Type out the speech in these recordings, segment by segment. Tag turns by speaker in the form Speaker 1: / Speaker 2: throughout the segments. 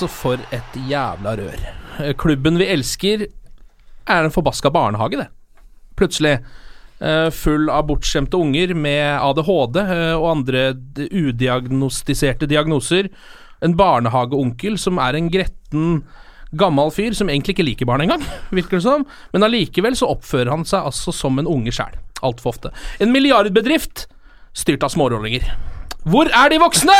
Speaker 1: Altså, for et jævla rør. Eh, Klubben vi elsker, er en forbaska barnehage, det. Plutselig. eh, Full av bortskjemte unger med ADHD eh, og andre udiagnostiserte diagnoser. En barnehageonkel som er en gretten gammel fyr som egentlig ikke liker barn engang, virker det som. Men allikevel så oppfører han seg altså som en unge sjæl. Altfor ofte. En milliardbedrift styrt av smårollinger. Hvor er de voksne?!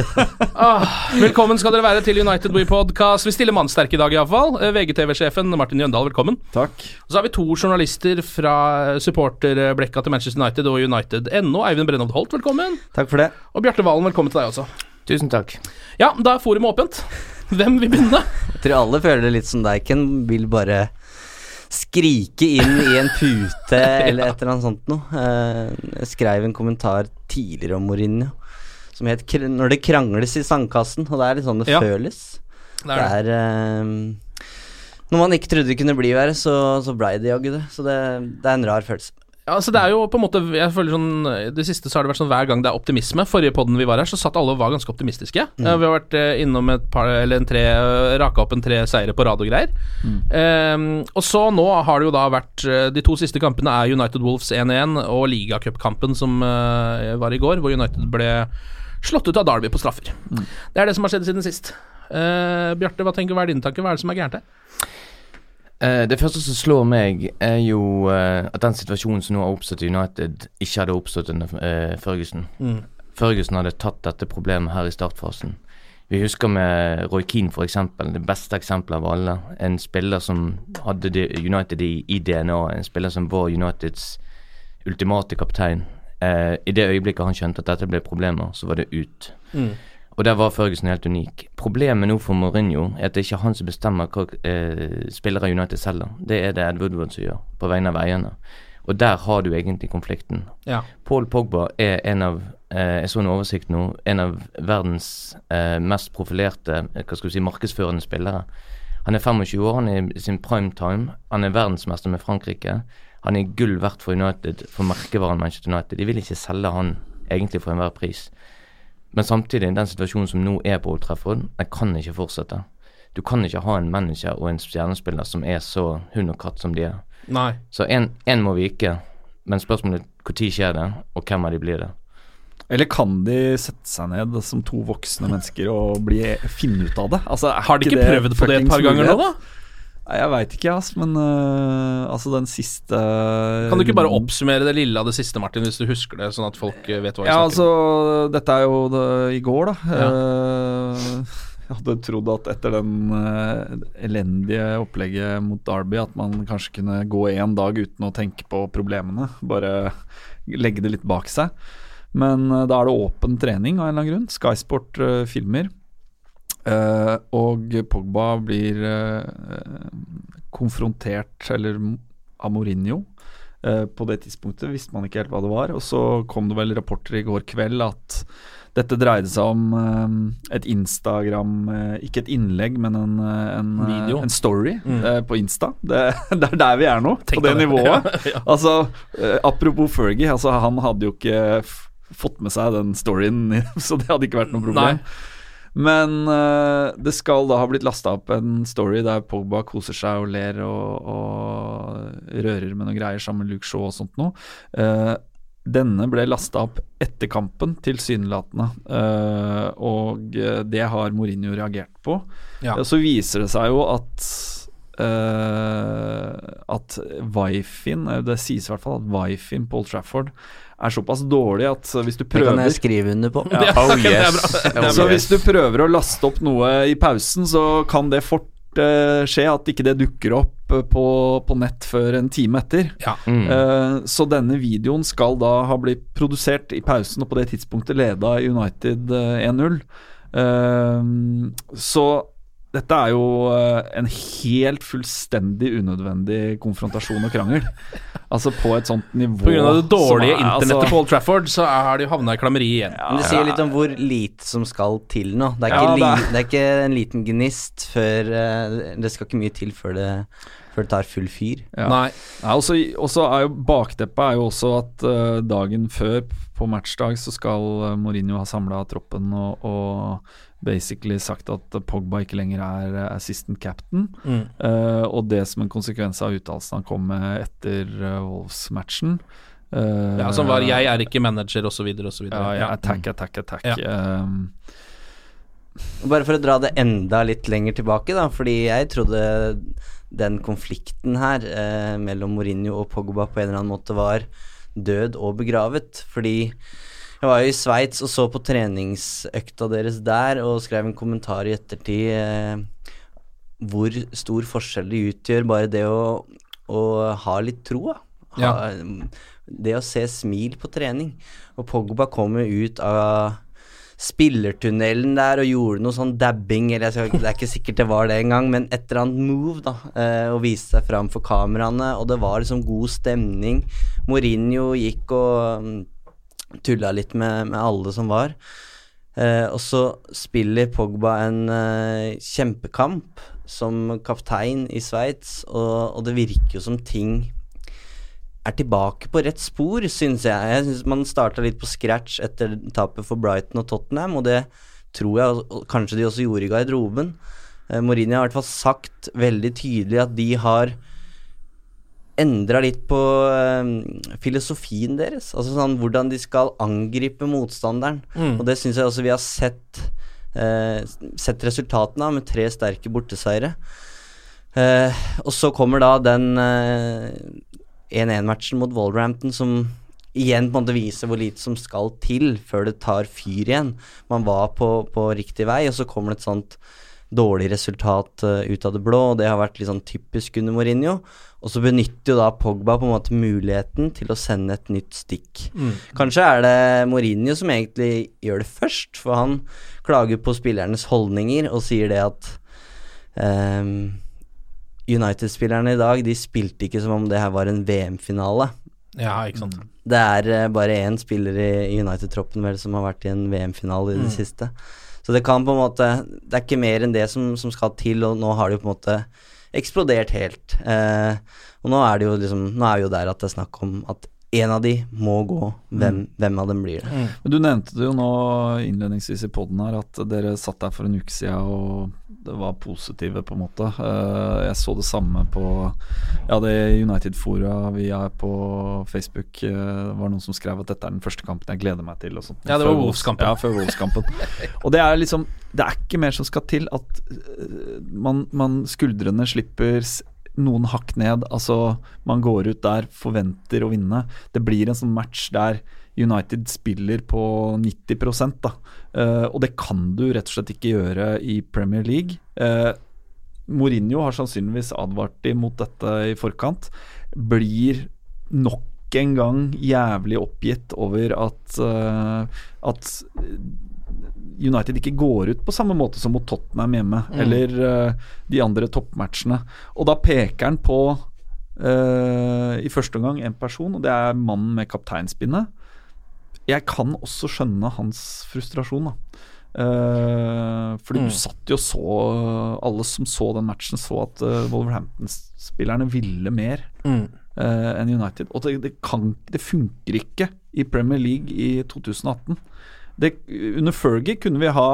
Speaker 1: ah, velkommen skal dere være til United We Podcast. Vi stiller mannsterke i dag, iallfall. VGTV-sjefen Martin Jøndal, velkommen.
Speaker 2: Takk.
Speaker 1: Og så har vi to journalister fra supporterblekka til Manchester United og United.no. Eivind Brennovd Holt, velkommen.
Speaker 2: Takk for det.
Speaker 1: Og Bjarte Valen, velkommen til deg også.
Speaker 2: Tusen takk.
Speaker 1: Ja, da er forumet åpent. Hvem vil begynne?
Speaker 2: Jeg tror alle føler det litt som deg, Ken. Vil bare skrike inn i en pute eller et eller annet sånt noe. Eh, Jeg skrev en kommentar tidligere om Mourinho som het 'Når det krangles i sandkassen', og det er litt sånn det
Speaker 1: Ja.
Speaker 2: føles.
Speaker 1: Det er det.
Speaker 2: Er eh, Når man ikke trodde det kunne bli verre, så, så blei det jaggu det. Så det, det er en rar følelse.
Speaker 1: Ja, altså det er jo på en måte Jeg føler sånn Det siste så har det vært sånn hver gang det er optimisme. Forrige podden vi var her, så satt alle og var ganske optimistiske. Mm. vi har vært eh, innom et par Eller en tre Raka opp en tre seire på rad og greier. Eh, og så nå har det jo da vært eh, De to siste kampene er United Wolves 1-1 og ligacupkampen som uh, var i går, hvor United ble slått ut av Derby på straffer. Det er det som har skjedd siden sist. Uh, Bjarte, hva tenker hva er dine tanker? Hva er det som er gærent her?
Speaker 3: Eh, det første som slår meg, er jo eh, at den situasjonen som nå har oppstått i United, ikke hadde oppstått under Førgesen. Mm. Førgesen hadde tatt dette problemet her i startfasen. Vi husker med Roy Keane f.eks., det beste eksempelet av alle. En spiller som hadde United i, i DNA, en spiller som var Uniteds ultimate kaptein. Eh, I det øyeblikket han skjønte at dette ble problemer, så var det ut. Og der var Ferguson helt unik. Problemet nå for Mourinho er at det ikke er han som bestemmer hva eh, spillere United selger. Det er det Ed Woodward som gjør, på vegne av eierne. Og der har du egentlig konflikten.
Speaker 1: Ja.
Speaker 3: Paul Pogba er en av eh, Jeg så en oversikt nå. En av verdens eh, mest profilerte eh, hva skal du si, markedsførende spillere. Han er 25 år, han er i sin prime time. Han er verdensmester med Frankrike. Han er gull verdt for United, for merkevaren Manchester United. De vil ikke selge han egentlig for enhver pris. Men samtidig, den situasjonen som nå er på Old Trafford, den kan ikke fortsette. Du kan ikke ha en manager og en stjernespiller som er så hund og katt som de er.
Speaker 1: Nei.
Speaker 3: Så én må vike, men spørsmålet er når skjer det, og hvem av de blir det?
Speaker 4: Eller kan de sette seg ned som to voksne mennesker og bli, finne ut av det? Altså,
Speaker 1: Har de ikke prøvd på det et par ganger nå, da?
Speaker 4: Jeg veit ikke, ass, men uh, altså den siste
Speaker 1: Kan du ikke bare oppsummere det lille av det siste, Martin, hvis du husker det, sånn at folk eh, vet hva vi
Speaker 4: Ja,
Speaker 1: snakker
Speaker 4: altså, dette er jo det, i går, da.
Speaker 1: Ja.
Speaker 4: Uh, jeg hadde trodd at etter den uh, elendige opplegget mot Derby, at man kanskje kunne gå en dag uten å tenke på problemene. Bare legge det litt bak seg. Men eh, da er det åpen trening av en eller annen grunn. Sky Sport eh, filmer. Eh, og Pogba blir uh, konfrontert, eller av Mourinho, Eh, på det tidspunktet visste man ikke helt hva det var, og så kom det vel rapporter i går kveld at dette dreide seg om et Instagram Ikke et innlegg, men en, en, en story
Speaker 1: Mm.
Speaker 4: på Insta. Det, det er der vi er nå,
Speaker 1: Tenk
Speaker 4: på det
Speaker 1: det.
Speaker 4: nivået.
Speaker 1: Ja, ja.
Speaker 4: Altså, Apropos Fergie, altså, han hadde jo ikke fått med seg den storyen, så det hadde ikke vært noe problem.
Speaker 1: Nei.
Speaker 4: Men uh, det skal da ha blitt lasta opp en story der Pogba koser seg og ler og, og rører med noen greier sammen med Luke Shaw og sånt noe. Uh, denne ble lasta opp etter kampen, tilsynelatende. Uh, og det har Mourinho reagert på.
Speaker 1: Ja.
Speaker 4: Så viser det seg jo at At Wifin, eh, det sies i hvert fall at wifien Paul Trafford er såpass dårlig at hvis du prøver Det
Speaker 2: kan jeg skrive under på.
Speaker 4: ja.
Speaker 3: Oh
Speaker 1: det er
Speaker 3: yes.
Speaker 1: bra.
Speaker 3: Oh,
Speaker 4: Så hvis du prøver å laste opp noe i pausen, så kan det fort eh, skje at ikke det dukker opp eh, på, på nett før en time etter.
Speaker 1: Ja.
Speaker 3: Mm.
Speaker 4: Uh, så denne videoen skal da ha blitt produsert i pausen, og på det tidspunktet leda United eh, 1-0. Uh, så dette er jo eh, en helt fullstendig unødvendig konfrontasjon og krangel. Altså på et sånt nivå
Speaker 1: av det dårlige
Speaker 4: er-
Speaker 1: internettet
Speaker 4: altså-
Speaker 1: på Old Trafford, så har de havna i klammeri igjen.
Speaker 2: Men det sier litt om hvor lite som skal til nå. Det er ikke, ja,
Speaker 4: det er-
Speaker 2: det er ikke en liten gnist før eh, Det skal ikke mye til før det, før det tar full fyr.
Speaker 4: Ja.
Speaker 1: Nei.
Speaker 4: Ja, og så er jo Bakteppet er jo også at eh, dagen før, på matchdag, så skal eh, Mourinho ha samla troppen og, og basically sagt at Pogba ikke lenger er eh, assistant captain.
Speaker 1: Mm.
Speaker 4: Uh, og det som en konsekvens av uttalelsen han kom med etter uh, Wolves-matchen. Uh,
Speaker 1: Ja, som var 'jeg er ikke manager', osv., osv.
Speaker 4: Ja, ja, attack, attack, attack.
Speaker 1: Ja.
Speaker 4: Um,
Speaker 2: Bare for å dra det enda litt lenger tilbake, da, fordi jeg trodde den konflikten her eh, mellom Mourinho og Pogba på en eller annen måte var død og begravet. Fordi jeg var jo i Sveits og så på treningsøkta deres der og skrev en kommentar i ettertid eh, hvor stor forskjell det utgjør bare det å, å ha litt tro. Ha, ja. Det å se smil på trening. Og Pogba kommer ut av spillertunnelen der og gjorde noe sånn dabbing, eller skal, det er ikke sikkert det var det engang, men et eller annet move, da, eh, og viste seg fram for kameraene, og det var liksom god stemning. Mourinho gikk og mm, tulla litt med, med alle som var. Eh, og så spiller Pogba en eh, kjempekamp som kaptein i Sveits, og, og det virker jo som ting er tilbake på rett spor, syns jeg. Jeg synes Man starta litt på scratch etter tapet for Brighton og Tottenham, og det tror jeg kanskje de også gjorde i garderoben. Eh, Mourinho har i hvert fall sagt veldig tydelig at de har endra litt på eh, filosofien deres. Altså sånn hvordan de skal angripe motstanderen.
Speaker 1: Mm.
Speaker 2: Og det syns jeg også vi har sett eh, Sett resultatene av med tre sterke borteseiere. Eh, og så kommer da den eh, 1-1-matchen mot Wolverhampton som igjen på en måte viser hvor lite som skal til før det tar fyr igjen. Man var på, på riktig vei, og så kommer det et sånt dårlig resultat uh, ut av det blå, og det har vært litt sånn typisk under Mourinho. Og så benytter jo da Pogba på en måte muligheten til å sende et nytt stikk.
Speaker 1: Mm.
Speaker 2: Kanskje er det Mourinho som egentlig gjør det først, for han klager på spillernes holdninger og sier det at ehm, United-spillerne i dag, de spilte ikke som om det her var en VM-finale.
Speaker 1: Ja, ikke sant.
Speaker 2: Det er eh, bare én spiller i United-troppen vel som har vært i en VM-finale i det
Speaker 1: Mm.
Speaker 2: siste. Så det kan på en måte Det er ikke mer enn det som, som skal til, og nå har det jo på en måte eksplodert helt. Eh, og nå er det jo liksom Nå er vi jo der at det er snakk om at en av de må gå. Hvem,
Speaker 4: Mm.
Speaker 2: hvem av dem blir det?
Speaker 4: Men Du nevnte det jo nå innledningsvis i poden her at dere satt der for en uke siden og det var positive, på en måte. Eh, jeg så det samme på ja, det United-fora vi er på Facebook. eh, Det var noen som skrev at dette er den første kampen jeg gleder meg til. Og sånt,
Speaker 1: Ja, det var
Speaker 4: Før
Speaker 1: Wolves-kampen.
Speaker 4: Ja, før Wolves-kampen. og det er liksom Det er ikke mer som skal til at eh, man, man skuldrene slipper noen hakk ned. Altså, man går ut der, forventer å vinne. Det blir en sånn match der United spiller på 90 da. Uh, og det kan du rett og slett ikke gjøre i Premier League. Uh, Mourinho har sannsynligvis advart dem mot dette i forkant. Blir nok en gang jævlig oppgitt over at, uh, at United ikke går ut på samme måte som mot Tottenham hjemme,
Speaker 1: Mm.
Speaker 4: eller uh, de andre toppmatchene. Og da peker han på uh, i første omgang en person, og det er mannen med kapteinspinnet. Jeg kan også skjønne hans frustrasjon, da. Uh, fordi
Speaker 1: Mm.
Speaker 4: du satt jo så Alle som så den matchen, så at Wolverhampton-spillerne ville mer
Speaker 1: Mm.
Speaker 4: enn United. Og det, det, kan, det funker ikke i Premier League i 2018. Det, under Fergie kunne vi ha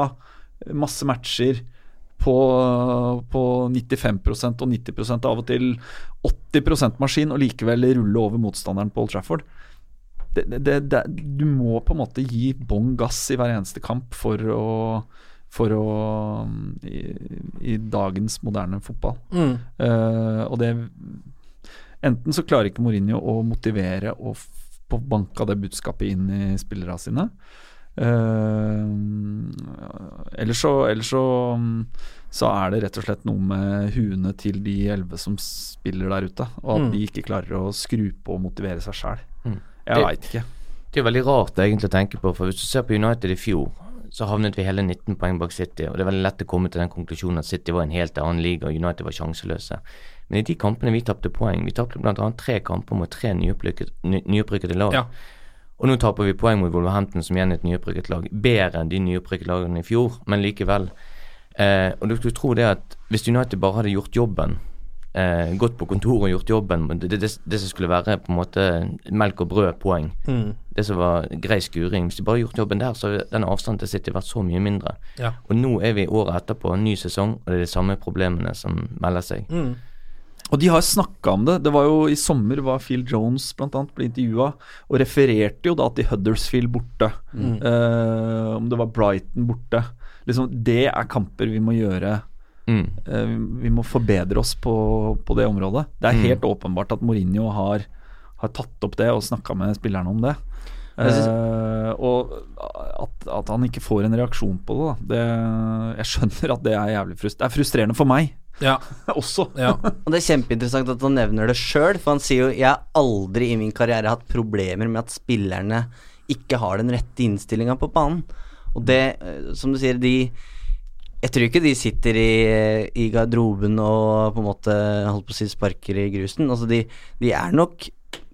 Speaker 4: masse matcher på, på 95% og 90% av og til 80% maskin, og likevel rulle over motstanderen på Old Trafford. Det, det, du må på en måte gi bånn gass i hver eneste kamp for å for å i, i dagens moderne fotball.
Speaker 1: Mm.
Speaker 4: Uh, og det Enten så klarer ikke Mourinho å motivere og få banka det budskapet inn i spillerne sine. Uh, eller så, eller så, så er det rett og slett noe med huene til de elleve som spiller der ute, og at
Speaker 3: Mm.
Speaker 4: de ikke klarer å skru på og motivere seg sjæl.
Speaker 3: Mm.
Speaker 4: Jeg
Speaker 3: Det-
Speaker 4: veit ikke.
Speaker 3: Det er jo veldig rart egentlig å tenke på, for hvis du ser på United i fjor, så havnet vi hele 19 poeng bak City, og det er veldig lett å komme til den konklusjonen at City var en helt annen liga og United var sjanseløse. Men i de kampene vi tapte poeng, vi tapte bl.a. tre kamper mot tre nyopprykket- ny- nyopprykkede lag.
Speaker 1: Ja.
Speaker 3: Og nå taper vi poeng mot Wolverhampton, som igjen er et nyopprykket lag. Bedre enn de nyopprykket lagene i fjor, men likevel. Eh, og du skulle tro det at hvis United bare hadde gjort jobben, eh, gått på kontoret og gjort jobben, det, det, det som skulle være på en måte melk og brød poeng,
Speaker 1: Mm.
Speaker 3: det som var grei skuring Hvis de bare hadde gjort jobben der, så hadde den avstanden til City vært så mye mindre.
Speaker 1: Ja.
Speaker 3: Og nå er vi året etterpå, ny sesong, og det er de samme problemene som melder seg.
Speaker 1: Mm.
Speaker 4: Og de har snakka om det. Det var jo I sommer var Phil Jones blant annet ble intervjua, og refererte jo da til Huddersfield borte.
Speaker 1: Mm.
Speaker 4: Uh, om det var Brighton borte. Liksom, det er kamper vi må gjøre.
Speaker 3: Mm.
Speaker 4: Uh, vi- må forbedre oss på, på det området. Det er
Speaker 3: Mm.
Speaker 4: helt åpenbart at Mourinho har, har tatt opp det og snakka med spillerne om det.
Speaker 2: Uh,
Speaker 4: Eh, og at, at han ikke får en reaksjon på det, da. Det, jeg skjønner at det er jævlig frust Det er frustrerende for meg
Speaker 1: Ja.
Speaker 4: også.
Speaker 2: Og det er kjempeinteressant at han nevner det sjøl, for han sier jo jeg har aldri i min karriere hatt problemer med at spillerne ikke har den rette innstillinga på banen. Og det, eh, som du sier, de Jeg tror ikke de sitter i, i garderoben og på en måte holdt på å si sparker i grusen. Altså de, de er nok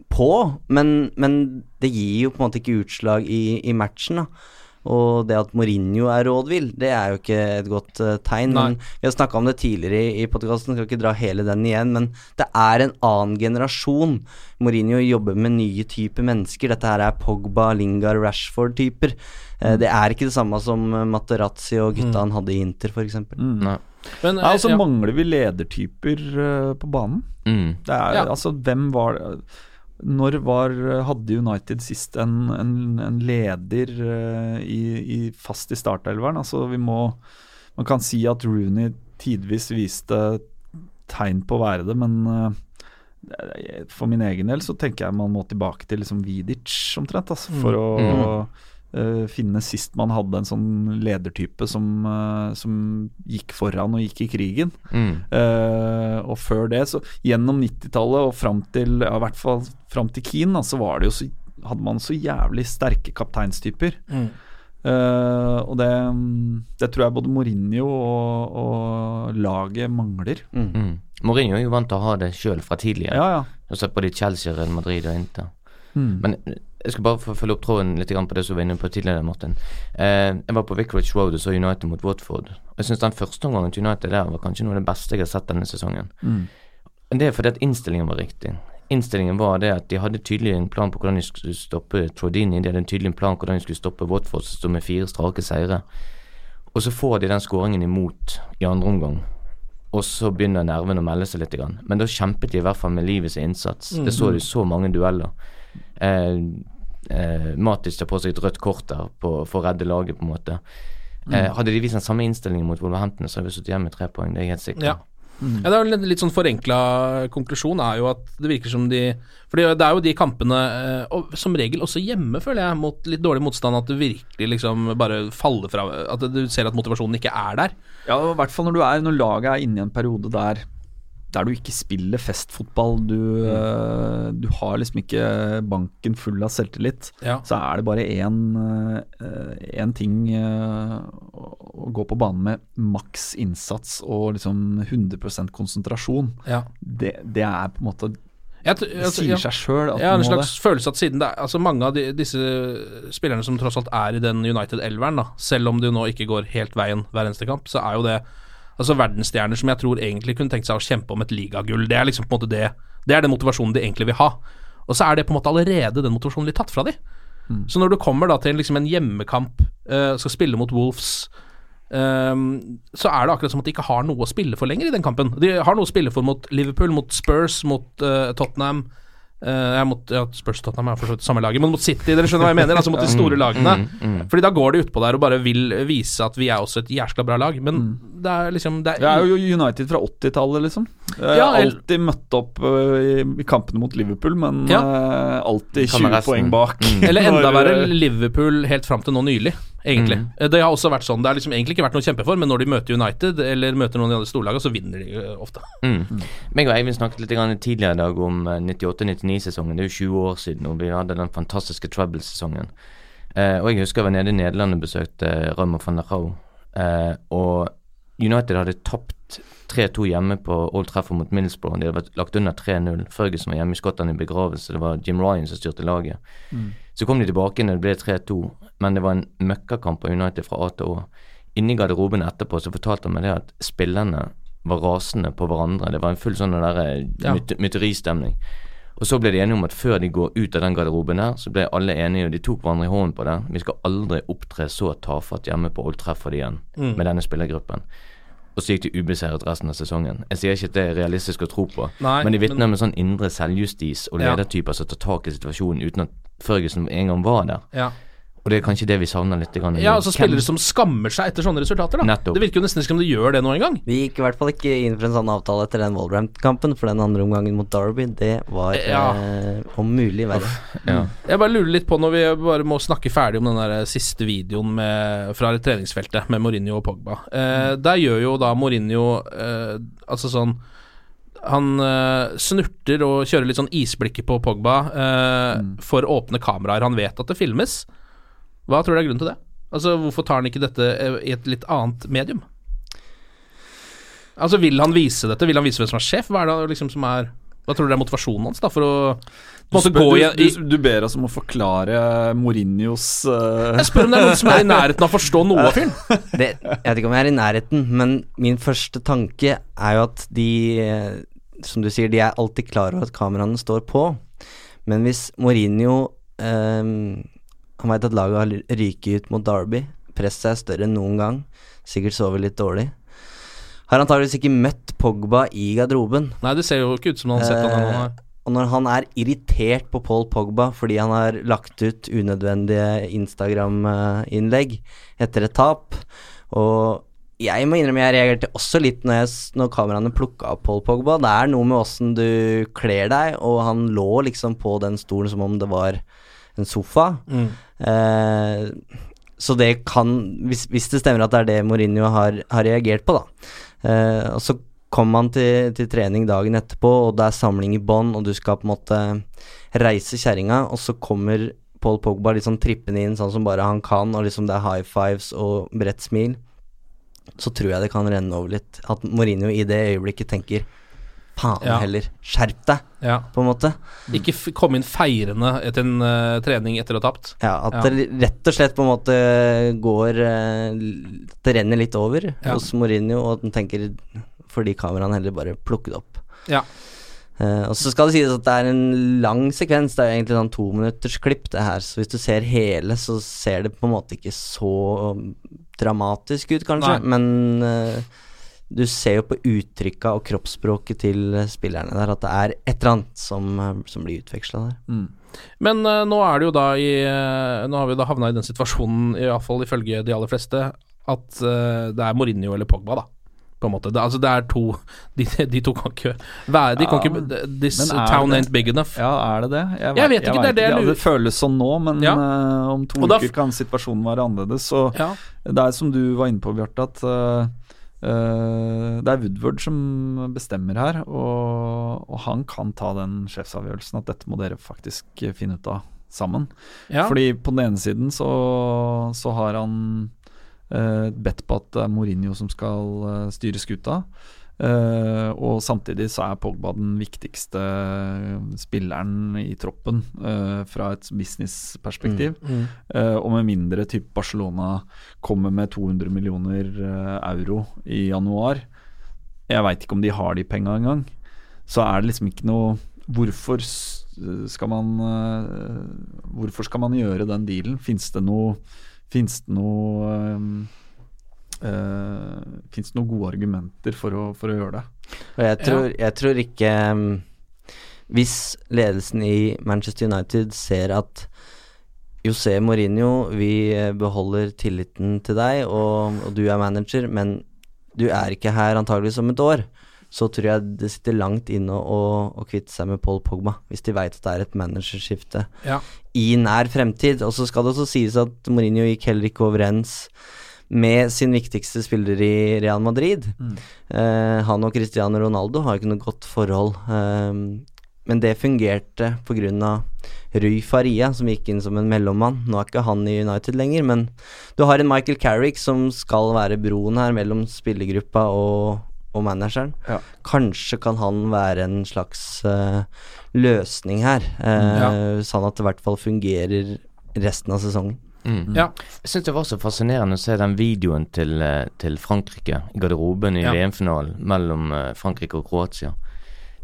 Speaker 2: på, men, men det gir jo på en måte ikke utslag i, i matchen. da og det at Mourinho er rådvill, det er jo ikke et godt eh, tegn.
Speaker 1: Nei.
Speaker 2: Men vi har snakka om det tidligere i, i podkasten, skal ikke dra hele den igjen. Men det er en annen generasjon. Mourinho jobber med nye typer mennesker. Dette her er Pogba, Lingard, Rashford-typer. Eh, det er ikke det samme som eh, Materazzi og gutta han hadde i Inter, f.eks.
Speaker 4: Mm.
Speaker 3: Nei.
Speaker 1: Men,
Speaker 4: Ja, altså
Speaker 1: ja.
Speaker 4: mangler vi ledertyper uh, på banen.
Speaker 3: Mm.
Speaker 4: Det er,
Speaker 1: Ja.
Speaker 4: altså, hvem var Når var, hadde United sist en, en, en leder eh, i, i, fast i startelveren? Altså, vi må Man kan si at Rooney tidvis viste tegn på å være det, men eh, for min egen del så tenker jeg man må tilbake til liksom Vidic omtrent, altså, for å eh, finne sist man hadde en sånn ledertype som, eh, som gikk foran og gikk i krigen.
Speaker 3: Mm.
Speaker 4: Uh, og før det, så gjennom 90-tallet og fram til ja, i hvert fall fram til Keane, da, så var det jo så hadde man så jævlig sterke kapteinstyper.
Speaker 1: Mm.
Speaker 4: Uh, og det, det tror jeg både Mourinho og, og laget mangler.
Speaker 3: Mm. Mourinho er jo vant til å ha det sjøl fra tidligere.
Speaker 4: Ja, ja.
Speaker 3: Og har på både Chelsea, Real Madrid og Inter.
Speaker 4: Mm.
Speaker 3: Men jeg skal bare følge opp tråden litt på det som var inne på tidligere, Martin. Eh, jeg var på Vicarage Road og så United mot Watford. Og Jeg syns den første omgangen til United der var kanskje noe av det beste jeg har sett denne sesongen.
Speaker 4: Mm.
Speaker 3: Det er fordi at innstillingen var riktig. Innstillingen var det at de hadde tydelig en plan på hvordan de skulle stoppe Trodini. De hadde en tydelig plan på hvordan de skulle stoppe Watford, som sto med fire strake seire. Og så får de den skåringen imot i andre omgang. Og så begynner nervene å melde seg litt. Men da kjempet de i hvert fall med livets innsats. Det så de så mange dueller. Eh, eh, Matic tar på seg et rødt kort der på, for å redde laget, på en måte. Eh, hadde de vist den samme innstillingen mot Wolverhampton, så hadde vi sittet igjen med tre poeng. Det er jeg helt sikker på.
Speaker 1: Ja. Ja, det er jo litt, litt sånn forenkla konklusjon er jo at det virker som de For det er jo de kampene, eh, og som regel også hjemme, føler jeg, mot litt dårlig motstand, at det virkelig liksom bare faller fra At du ser at motivasjonen ikke er der.
Speaker 4: Ja, i hvert fall når du er Når laget er inne i en periode der der du ikke spiller festfotball, du, eh, du har liksom ikke banken full av selvtillit,
Speaker 1: Ja.
Speaker 4: så er det bare én én ting eh, å, gå på banen med maks innsats og liksom 100 konsentrasjon.
Speaker 1: Ja.
Speaker 4: Det, det er på en måte
Speaker 1: Jeg
Speaker 4: Det
Speaker 1: altså,
Speaker 4: sier seg sjøl
Speaker 1: Ja, en slags det. følelse at siden det er Altså mange av de, disse spillerne som tross alt er i den United-elveren, selv om det jo nå ikke går helt veien hver eneste kamp, så er jo det altså verdensstjerner som jeg tror egentlig kunne tenkt seg å kjempe om et ligagull. Det er liksom på en måte det Det er den motivasjonen de egentlig vil ha. Og så er det på en måte allerede den motivasjonen litt tatt fra de. Så når du kommer da til liksom en hjemmekamp, uh, skal spille mot Wolves um, så er det akkurat som at de ikke har noe å spille for lenger i den kampen. De har noe å spille for mot Liverpool, mot Spurs, mot uh, Tottenham. Uh, ja, mot, ja, Spurs Tottenham er for så vidt samme laget, men mot City, dere skjønner hva jeg mener? Altså mot de store lagene.
Speaker 3: Mm,
Speaker 1: Fordi da går de utpå der og bare vil vise at vi er også et jæskla bra lag. Men det er liksom det er,
Speaker 4: Det er jo United fra 80-tallet, liksom. Jeg
Speaker 1: Ja,
Speaker 4: har alltid møtt opp øh, i, i kampene mot Liverpool, men
Speaker 1: Ja.
Speaker 4: øh, alltid 20 poeng bak.
Speaker 1: Eller enda verre, Liverpool helt fram til nå nylig, egentlig.
Speaker 3: Mm.
Speaker 1: Eh, Det har også vært sånn. Det har liksom egentlig ikke vært noe å kjempe for, men når de møter United eller møter noen av de andre storlagene, så vinner de eh, ofte.
Speaker 3: Mm. Meg og Eivind snakket litt grann tidligere i dag om eh, 98-99-sesongen. Det er jo 20 år siden, og vi hadde den fantastiske Trouble-sesongen. Uh, og jeg husker jeg var nede i Nederland og besøkte Rømmer van der Rau. Uh, og United hadde tapt 3-2 hjemme på Old Trafford mot Middlesbrough. De hadde vært lagt under 3-0. Ferguson var hjemme i Skottland i begravelse. Det var Jim Ryan som styrte laget. Så kom de tilbake når det ble 3-2, men det var en møkkakamp av United fra A til Å. Inni garderoben etterpå så fortalte han meg det at spillerne var rasende på hverandre. Det var en full sånn der eh,
Speaker 1: Ja.
Speaker 3: myt mytteristemning. Og så ble de enige om at før de går ut av den garderoben der, så ble alle enige, og de tok hverandre i hånden på det. Vi skal aldri opptre så tafatt hjemme på Old Trafford igjen
Speaker 1: Mm.
Speaker 3: med denne spillergruppen. Og så gikk de ubeseiret resten av sesongen. Jeg sier ikke at det er realistisk å tro på,
Speaker 1: Nei,
Speaker 3: men de vitner
Speaker 1: men-
Speaker 3: om en sånn indre selvjustis og
Speaker 1: Ja.
Speaker 3: ledertyper som tar tak i situasjonen uten at Ferguson en gang var der.
Speaker 1: Ja.
Speaker 3: Og det er kanskje det vi savner litt. Grann,
Speaker 1: Ja, altså spillere som skammer seg etter sånne resultater. da
Speaker 3: Nettopp.
Speaker 1: Det virker jo nesten ikke som de gjør det nå engang.
Speaker 2: Vi gikk i hvert fall ikke inn for en sånn avtale etter den Wolverhampton-kampen, for den andre omgangen mot Derby, det var
Speaker 1: Ja.
Speaker 2: eh, om mulig verre.
Speaker 3: Ja.
Speaker 1: Jeg bare lurer litt på når vi bare må snakke ferdig om den der siste videoen med, fra treningsfeltet med Mourinho og Pogba. Eh, der gjør jo da Mourinho eh, altså sånn Han uh, snurter og kjører litt sånn isblikket på Pogba eh, for åpne kameraer. Han vet at det filmes. Hva tror du er grunnen til det? Altså Hvorfor tar han ikke dette eh, i et litt annet medium? Altså Vil han vise dette? Vil han vise hvem som er sjef? Hva er det liksom som er Hva tror du er motivasjonen hans da for å du,
Speaker 4: spør,
Speaker 1: gå i,
Speaker 4: du, du, du ber oss om å forklare Mourinhos uh...
Speaker 1: Jeg spør om det er noen som er i nærheten av å forstå noe av fyren.
Speaker 2: Jeg vet ikke om jeg er i nærheten, men min første tanke er jo at de Som du sier, de er alltid klar over at kameraene står på. Men hvis Mourinho eh, Han veit at laget har ryket ut mot Derby, presset er større enn noen gang, sikkert sover litt dårlig. Har antakeligvis ikke møtt Pogba i garderoben.
Speaker 1: Nei, det ser jo ikke ut som han har sett han ennå.
Speaker 2: Eh, og når han er irritert på Paul Pogba fordi han har lagt ut unødvendige Instagram-innlegg etter et tap Og jeg må innrømme jeg reagerte også litt når, jeg, når kameraene plukka opp Paul Pogba. Det er noe med åssen du kler deg, og han lå liksom på den stolen som om det var en sofa.
Speaker 1: Mm.
Speaker 2: Eh, så det kan hvis, hvis det stemmer at det er det Mourinho har, har reagert på, da. Eh, og så kommer man til, til trening dagen etterpå, og det er samling i bånn, og du skal på en måte reise kjerringa, og så kommer Paul Pogba litt sånn trippende inn sånn som bare han kan, og liksom det er high fives og bredt smil. Så tror jeg det kan renne over litt. At Mourinho i det øyeblikket tenker faen
Speaker 1: Ja.
Speaker 2: heller, skjerp deg,
Speaker 1: Ja.
Speaker 2: på en måte.
Speaker 1: Ikke komme inn feirende etter en uh, trening etter å ha tapt.
Speaker 2: Ja, at
Speaker 1: Ja.
Speaker 2: det rett og slett på en måte går uh, Det renner litt over hos Mourinho, og at han tenker fordi kameraene heller bare plukker det opp.
Speaker 1: Ja.
Speaker 2: Uh, og så skal det sies at det er en lang sekvens, det er jo egentlig sånn tominuttersklipp, det her, så hvis du ser hele, så ser det på en måte ikke så um, dramatisk ut, kanskje,
Speaker 1: Nei.
Speaker 2: men eh, du ser jo på uttrykka og kroppsspråket til spillerne der at det er et eller annet som, som blir utveksla der.
Speaker 4: mm.
Speaker 1: Men uh, nå er det jo da i uh, Nå har vi da havna i den situasjonen, iallfall ifølge de aller fleste, at uh, det er Mourinho eller Pogba, da. På en måte. Det, altså det er to De, de to kan ikke være De kan ikke This town
Speaker 4: det-
Speaker 1: ain't big enough.
Speaker 4: Ja, er det det?
Speaker 1: Jeg vet ikke, det er det jeg
Speaker 4: ja,
Speaker 1: lurer-
Speaker 4: Det føles sånn nå, men
Speaker 1: Ja.
Speaker 4: om to
Speaker 1: da
Speaker 4: uker kan situasjonen være annerledes. Så
Speaker 1: Ja.
Speaker 4: det er som du var inne på, Bjarte, at det er Woodward som bestemmer her. Og, og han kan ta den sjefsavgjørelsen at dette må dere faktisk finne ut av sammen.
Speaker 1: Ja.
Speaker 4: Fordi på den ene siden så, så har han eh, bedt på at det er Mourinho som skal eh, styre skuta. Eh, og samtidig så er Pogba den viktigste spilleren i troppen uh, fra et businessperspektiv.
Speaker 1: Mm, mm.
Speaker 4: uh, og med mindre type Barcelona kommer med 200 millioner eh, euro i januar, jeg veit ikke om de har de penga engang, så er det liksom ikke noe Hvorfor skal man eh, Hvorfor skal man gjøre den dealen? Fins det noe Fins det noe uh, Fins det noen gode argumenter for å, for å gjøre det?
Speaker 2: Og jeg tror, jeg tror ikke um, Hvis ledelsen i Manchester United ser at José Mourinho, vi eh, beholder tilliten til deg, og, og du er manager, men du er ikke her antageligvis om et år, så tror jeg det sitter langt inne å, å kvitte seg med Paul Pogba, hvis de veit at det er et managerskifte
Speaker 1: Ja.
Speaker 2: i nær fremtid. Og så skal det også sies at Mourinho gikk heller ikke overens med sin viktigste spiller i Real Madrid. Eh, han og Cristiano Ronaldo har ikke noe godt forhold. Eh, men det fungerte pga. Rui Faria, som gikk inn som en mellommann. Nå er ikke han i United lenger, men du har en Michael Carrick som skal være broen her mellom spillergruppa og, og manageren.
Speaker 4: Ja.
Speaker 2: Kanskje kan han være en slags uh, løsning her, uh,
Speaker 1: Ja.
Speaker 2: sånn at det i hvert fall fungerer resten av sesongen.
Speaker 3: Mm.
Speaker 1: Ja.
Speaker 3: Jeg syns det var så fascinerende å se den videoen til, eh, til Frankrike i garderoben i
Speaker 1: Ja.
Speaker 3: VM-finalen mellom eh, Frankrike og Kroatia.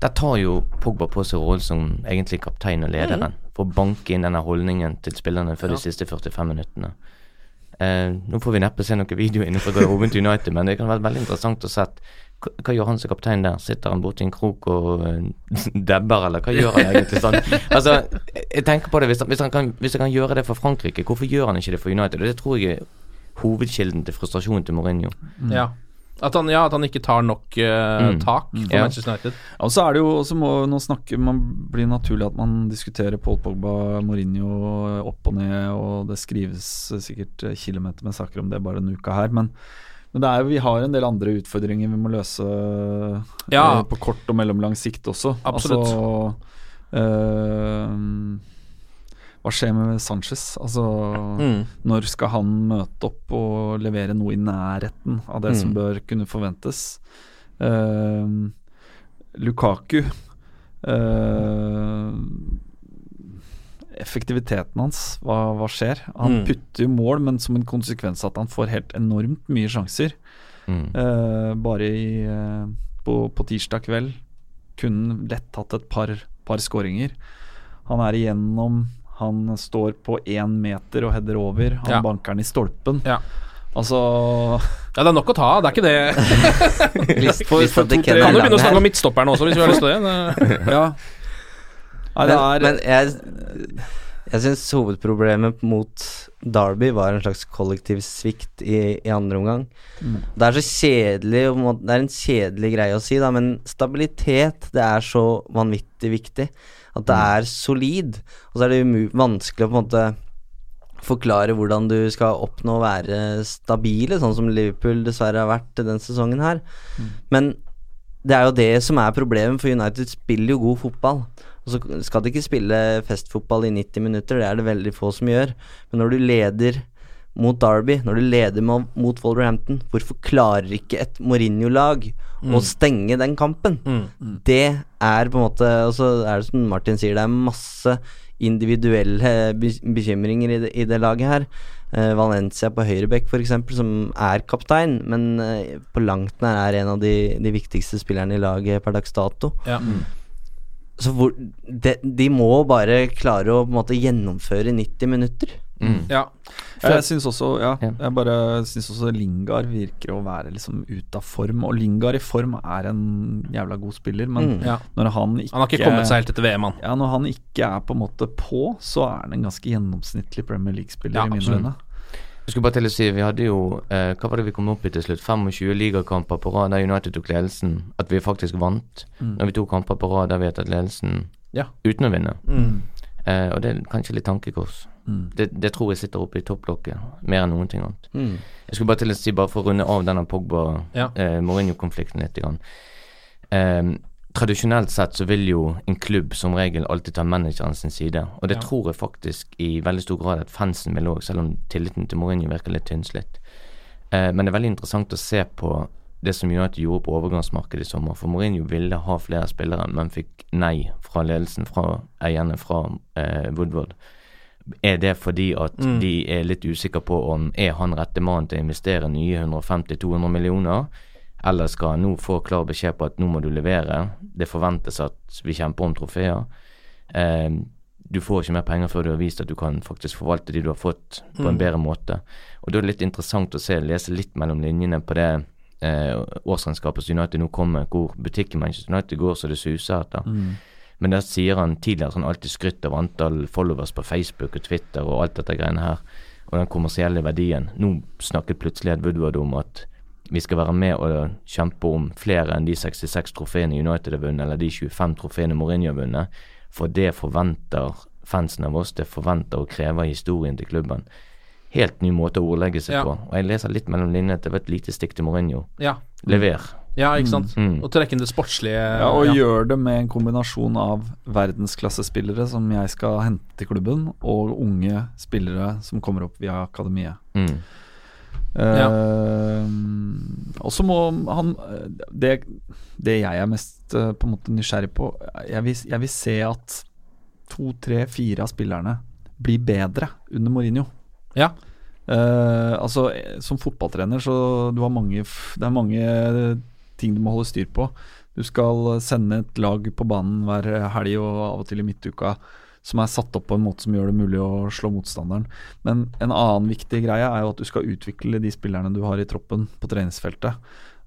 Speaker 3: Der tar jo Pogba på seg rollen som egentlig kaptein og lederen. For å banke inn denne holdningen til spillerne for
Speaker 1: Ja.
Speaker 3: de siste 45 minuttene. Eh, nå får vi neppe se noen video innenfor garderoben til United, men det kan være veldig interessant å se hva, gjør han som kaptein der? Sitter han borti en krok og eh, dabber, eller hva gjør han egentlig sånn? Altså, jeg tenker på det, hvis han, hvis, han kan, hvis han kan gjøre det for Frankrike, hvorfor gjør han ikke det for United? Og det tror jeg er hovedkilden til frustrasjonen til Mourinho.
Speaker 1: Ja. At han, ja, at han ikke tar nok eh,
Speaker 3: Mm.
Speaker 1: tak for
Speaker 3: Ja.
Speaker 1: Manchester United.
Speaker 4: Og så er det jo også må nå snakke Man blir naturlig at man diskuterer Paul Pogba, Mourinho opp og ned, og det skrives sikkert kilometer med saker om det bare denne uka her, men, men det er vi har en del andre utfordringer vi må løse
Speaker 1: Ja.
Speaker 4: eh, på kort og mellomlang sikt også.
Speaker 1: Absolutt.
Speaker 4: Altså, eh, hva skjer med Sanchez? Altså,
Speaker 1: Mm.
Speaker 4: når skal han møte opp og levere noe i nærheten av det som
Speaker 2: Mm.
Speaker 4: bør kunne forventes? Eh, Lukaku eh, Effektiviteten hans, hva, hva skjer? Han
Speaker 1: Mm.
Speaker 4: putter jo mål, men som en konsekvens at han får helt enormt mye sjanser.
Speaker 3: Mm.
Speaker 4: Uh, bare i, uh, på, på tirsdag kveld kunne lett hatt et par, par skåringer. Han er igjennom, han står på én meter og header over. Han
Speaker 1: Ja.
Speaker 4: banker den i stolpen.
Speaker 1: Ja.
Speaker 4: Altså
Speaker 1: Ja, det er nok å ta av, det er ikke det.
Speaker 2: List-
Speaker 4: For- for
Speaker 2: Ken er
Speaker 1: Kan jo begynne å snakke om midtstopperen også, hvis vi har lyst til det. det.
Speaker 4: Ja.
Speaker 2: Men,
Speaker 4: er
Speaker 2: men jeg, jeg syns hovedproblemet mot Derby var en slags kollektiv svikt i, i andre omgang.
Speaker 4: Mm.
Speaker 2: Det er så kjedelig Det er en kjedelig greie å si, da, men stabilitet det er så vanvittig viktig. At det er solid. Og så er det vanskelig å på en måte forklare hvordan du skal oppnå å være stabile, sånn som Liverpool dessverre har vært denne sesongen her. Men det er jo det som er problemet, for United spiller jo god fotball. Og så skal de ikke spille festfotball i 90 minutter, det er det veldig få som gjør. Men når du leder mot Derby, når du leder mo- mot Wolverhampton, hvorfor klarer ikke et Mourinho-lag å stenge den kampen?
Speaker 1: Mm.
Speaker 2: Det er på en måte Og så er det som Martin sier, det er masse individuelle bekymringer i det, i det laget her. Uh, Valencia på høyrebekk f.eks., som er kaptein, men uh, på langt nær er en av de, de viktigste spillerne i laget per dags dato.
Speaker 1: Ja.
Speaker 2: Så hvor, de, de må bare klare å på en måte gjennomføre 90 minutter.
Speaker 3: Mm.
Speaker 1: Ja.
Speaker 4: Jeg syns også Ja, jeg bare syns også Lingard virker å være liksom ute av form. Og Lingard i form er en jævla god spiller, men
Speaker 2: Mm.
Speaker 1: Ja.
Speaker 4: når han ikke
Speaker 1: Han har ikke kommet seg helt etter VM, han.
Speaker 4: Ja, når han ikke er på en måte på, så er han en ganske gjennomsnittlig Premier League-spiller
Speaker 1: Ja,
Speaker 4: i mine øyne.
Speaker 3: Jeg skulle bare til å si, vi hadde jo eh, Hva var det vi kom opp i til slutt? 25 ligakamper på rad der United tok ledelsen. At vi faktisk vant.
Speaker 4: Mm.
Speaker 3: Når vi tok kamper på rad der vi har tatt ledelsen
Speaker 1: Ja.
Speaker 3: uten å vinne.
Speaker 1: Mm.
Speaker 3: Eh, og det er kanskje litt tankekors.
Speaker 4: Mm.
Speaker 3: Det, det tror jeg sitter oppe i topplokket, mer enn noen ting annet.
Speaker 2: Mm.
Speaker 3: Jeg skulle bare til å si, bare for å runde av denne Pogba-Mourinho-konflikten litt. Grann. Eh, tradisjonelt sett så vil jo en klubb som regel alltid ta manageren sin side. Og det
Speaker 1: Ja.
Speaker 3: tror jeg faktisk i veldig stor grad at fansen vil òg, selv om tilliten til Mourinho virker litt tynnslitt. Eh, men det er veldig interessant å se på det som United gjorde på overgangsmarkedet i sommer. For Mourinho ville ha flere spillere, men fikk nei fra ledelsen, fra eierne, fra eh, Woodward. Er det fordi at
Speaker 1: Mm.
Speaker 3: de er litt usikre på om er han rette mannen til å investere nye 150-200 millioner, eller skal nå få klar beskjed på at nå må du levere, det forventes at vi kjemper om trofeer. Eh, du får ikke mer penger før du har vist at du kan faktisk forvalte de du har fått, på en
Speaker 1: Mm.
Speaker 3: bedre måte. Og da er det litt interessant å se, lese litt mellom linjene på det eh, årsregnskapet som United nå kommer, hvor butikken Manchester United går så det suser etter.
Speaker 4: Mm.
Speaker 3: Men der sier han tidligere at han alltid skrytt av antall followers på Facebook og Twitter og alt dette greiene her, og den kommersielle verdien. Nå snakket plutselig Ed Woodward om at vi skal være med og kjempe om flere enn de 66 trofeene United har vunnet, eller de 25 trofeene Mourinho har vunnet, for det forventer fansen av oss, det forventer og krever historien til klubben. Helt ny måte å ordlegge seg
Speaker 1: Ja.
Speaker 3: på. Og jeg leser litt mellom linjene at det var et lite stikk til Mourinho.
Speaker 1: Ja.
Speaker 3: Lever.
Speaker 1: Ja, ikke sant.
Speaker 3: Mm.
Speaker 1: Og trekke inn det sportslige
Speaker 4: Ja, og
Speaker 1: ja.
Speaker 4: gjør det med en kombinasjon av verdensklassespillere som jeg skal hente til klubben, og unge spillere som kommer opp via akademiet.
Speaker 3: Mm.
Speaker 4: Eh, og så må han det, det jeg er mest eh, på en måte nysgjerrig på Jeg vil, jeg vil se at to, tre, fire av spillerne blir bedre under Mourinho.
Speaker 1: Ja.
Speaker 4: Uh, altså, som fotballtrener så du har mange Det er mange ting du må holde styr på. Du skal sende et lag på banen hver helg og av og til i midtuka som er satt opp på en måte som gjør det mulig å slå motstanderen. Men en annen viktig greie er jo at du skal utvikle de spillerne du har i troppen på treningsfeltet.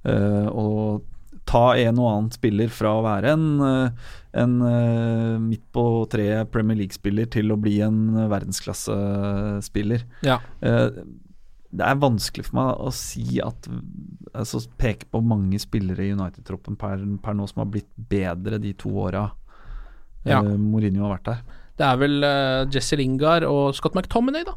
Speaker 4: Uh, og ta en og annen spiller fra å være en, eh, en eh, midt på treet Premier League-spiller til å bli en verdensklassespiller.
Speaker 1: Ja.
Speaker 4: Det er vanskelig for meg å si at altså, Peke på mange spillere i United-troppen per, per nå som har blitt bedre de to åra
Speaker 1: Ja.
Speaker 4: Mourinho har vært der.
Speaker 1: Det er vel uh, Jesse Lingard og Scott McTominay, da.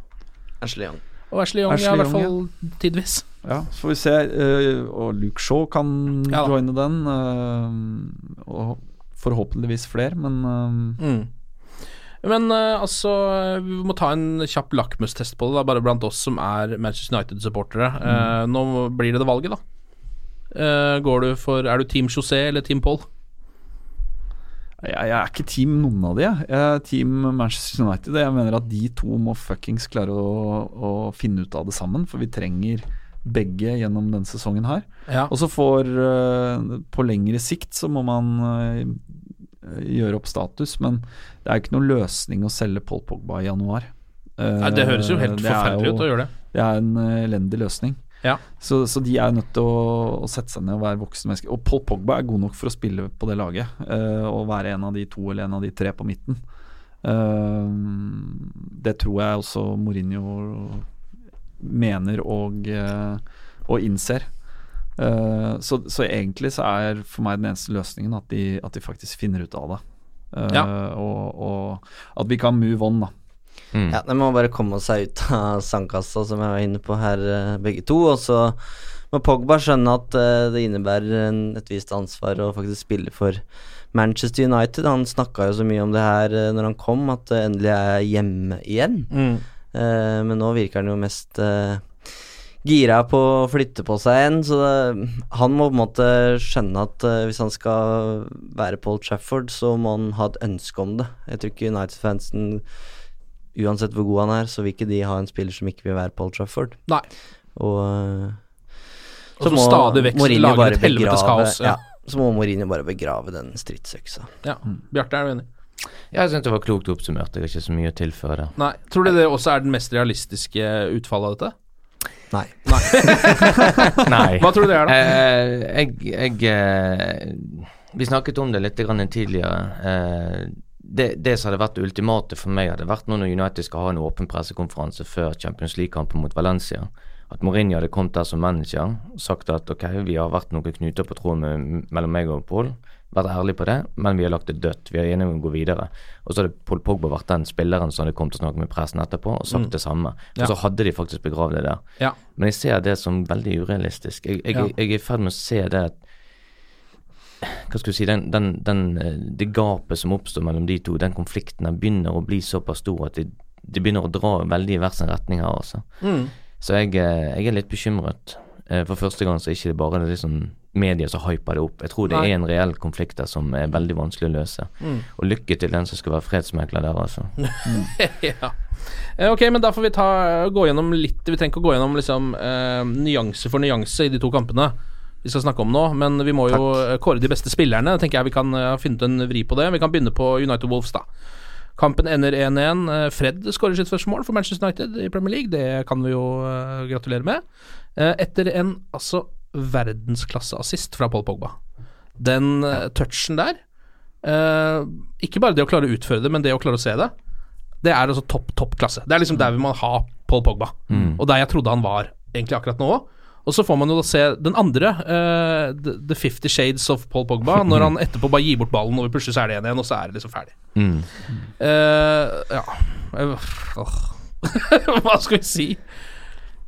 Speaker 2: Ashley Young.
Speaker 1: Og Ashley Young, ja, i hvert
Speaker 4: fall
Speaker 1: fall tidvis.
Speaker 4: Ja, så får vi se. Uh, og Luke Shaw kan
Speaker 1: Ja
Speaker 4: joine den. Uh, og forhåpentligvis flere, men
Speaker 1: Mm. Men uh, altså, vi må ta en kjapp lakmustest på det, da, bare blant oss som er Manchester United-supportere. Eh, nå blir det det valget, da. Uh, går du for Er du Team José eller Team Paul?
Speaker 4: Jeg, er ikke team noen av de. jeg. Er team Manchester United. Jeg mener at de to må fuckings klare å, å finne ut av det sammen, for vi trenger begge gjennom denne sesongen her.
Speaker 1: Ja.
Speaker 4: Og så får eh, På lengre sikt så må man eh, gjøre opp status, men det er ikke noen løsning å selge Paul Pogba i januar. Eh,
Speaker 1: Nei, det høres jo helt
Speaker 4: er
Speaker 1: forferdelig
Speaker 4: jo-
Speaker 1: ut å gjøre det.
Speaker 4: Det er en eh, elendig løsning.
Speaker 1: Ja.
Speaker 4: Så, så de er nødt til å, å sette seg ned og være voksne mennesker. Og Paul Pogba er god nok for å spille på det laget. Uh, og være en av de to eller en av de tre på midten. Uh, det tror jeg også Mourinho mener og, uh, og innser. Så, så egentlig så er for meg den eneste løsningen at de, at de faktisk finner ut av det.
Speaker 1: Ja.
Speaker 4: og, og at vi kan move on, da.
Speaker 3: Mm.
Speaker 2: Ja, De må bare komme seg ut av sandkassa, som jeg var inne på her, eh, begge to. Og så må Pogba skjønne at eh, det innebærer en, et visst ansvar å faktisk spille for Manchester United. Han snakka jo så mye om det her eh, når han kom, at det endelig er hjemme igjen.
Speaker 1: Mm.
Speaker 2: Eh, men nå virker han jo mest eh, gira på å flytte på seg igjen, så det, han må på en måte skjønne at uh, hvis han skal være Paul Trafford, så må han ha et ønske om det. Jeg tror ikke United-fansen Uansett hvor god han er, så vil ikke de ha en spiller som ikke vil være Paul Trafford.
Speaker 1: Nei.
Speaker 2: Og så,
Speaker 1: Og som stadig vekk
Speaker 2: Mourinho
Speaker 1: lager
Speaker 2: bare
Speaker 1: et helvetes kaos, ja.
Speaker 2: Ja. Så må Mourinho bare begrave den stridsøksa.
Speaker 1: Ja. Bjarte, er du enig?
Speaker 3: Jeg syns det var klokt oppsummert. Jeg har ikke så mye å tilføre.
Speaker 1: Nei. Tror du det også er den mest realistiske utfallet av dette?
Speaker 2: Nei.
Speaker 3: Nei.
Speaker 1: Hva tror du det er, da?
Speaker 3: Eh, jeg jeg eh, Vi snakket om det litt grann tidligere. Eh, det, det som hadde vært det ultimate for meg, hadde vært nå når United skal ha en åpen pressekonferanse før Champions League-kampen mot Valencia. At Mourinho hadde kommet der som manager og sagt at ok, vi har vært noen knuter på tråden mellom meg og Paul. Vært ærlig på det, men vi har lagt det dødt. Vi er enige om å gå videre. Og så hadde Paul Pogba vært den spilleren som hadde kommet og snakket med pressen etterpå og sagt
Speaker 1: Mm.
Speaker 3: det samme. Og
Speaker 1: Ja.
Speaker 3: så hadde de faktisk begravd det der.
Speaker 1: Ja.
Speaker 3: Men jeg ser det som veldig urealistisk. Jeg, jeg,
Speaker 1: Ja.
Speaker 3: jeg er i ferd med å se det at Hva skal du si den, den, den, eh, Det gapet som oppstår mellom de to, den konflikten, den begynner å bli såpass stor at de, de begynner å dra veldig i hver sin retning her, altså.
Speaker 1: Mm.
Speaker 3: Så jeg, eh, jeg er litt bekymret. eh, for første gang så er det ikke det bare liksom media som hyper det opp. Jeg tror det
Speaker 1: Nei.
Speaker 3: er en reell konflikt der som er veldig vanskelig å løse.
Speaker 1: Mm.
Speaker 3: Og lykke til den som skal være fredsmekler der, altså.
Speaker 1: ja. Eh, Ok, men da får vi ta, gå gjennom litt Vi trenger ikke å gå gjennom liksom eh, nyanse for nyanse i de to kampene vi skal snakke om nå, men vi må jo eh, kåre de beste spillerne. tenker jeg Vi kan finne ha funnet en vri på det. Vi kan begynne på United Wolves, da. Kampen ender 1-1. Eh, Fred skårer sitt første mål for Manchester United i Premier League. Det kan vi jo eh, gratulere med. Eh, etter en altså verdensklasseassist fra Paul Pogba. Den eh, touchen der eh, Ikke bare det å klare å utføre det, men det å klare å se det. Det er altså topp, topp klasse. Det er liksom der vi må ha Paul Pogba.
Speaker 3: Mm.
Speaker 1: Og der jeg trodde han var egentlig akkurat nå òg. Og så får man jo da se den andre, uh, the, the Fifty Shades of Paul Pogba, når han etterpå bare gir bort ballen, og plutselig så er det 1 igjen, og så er det liksom ferdig.
Speaker 3: Mm.
Speaker 1: Uh, ja Eh. Hva skal vi si?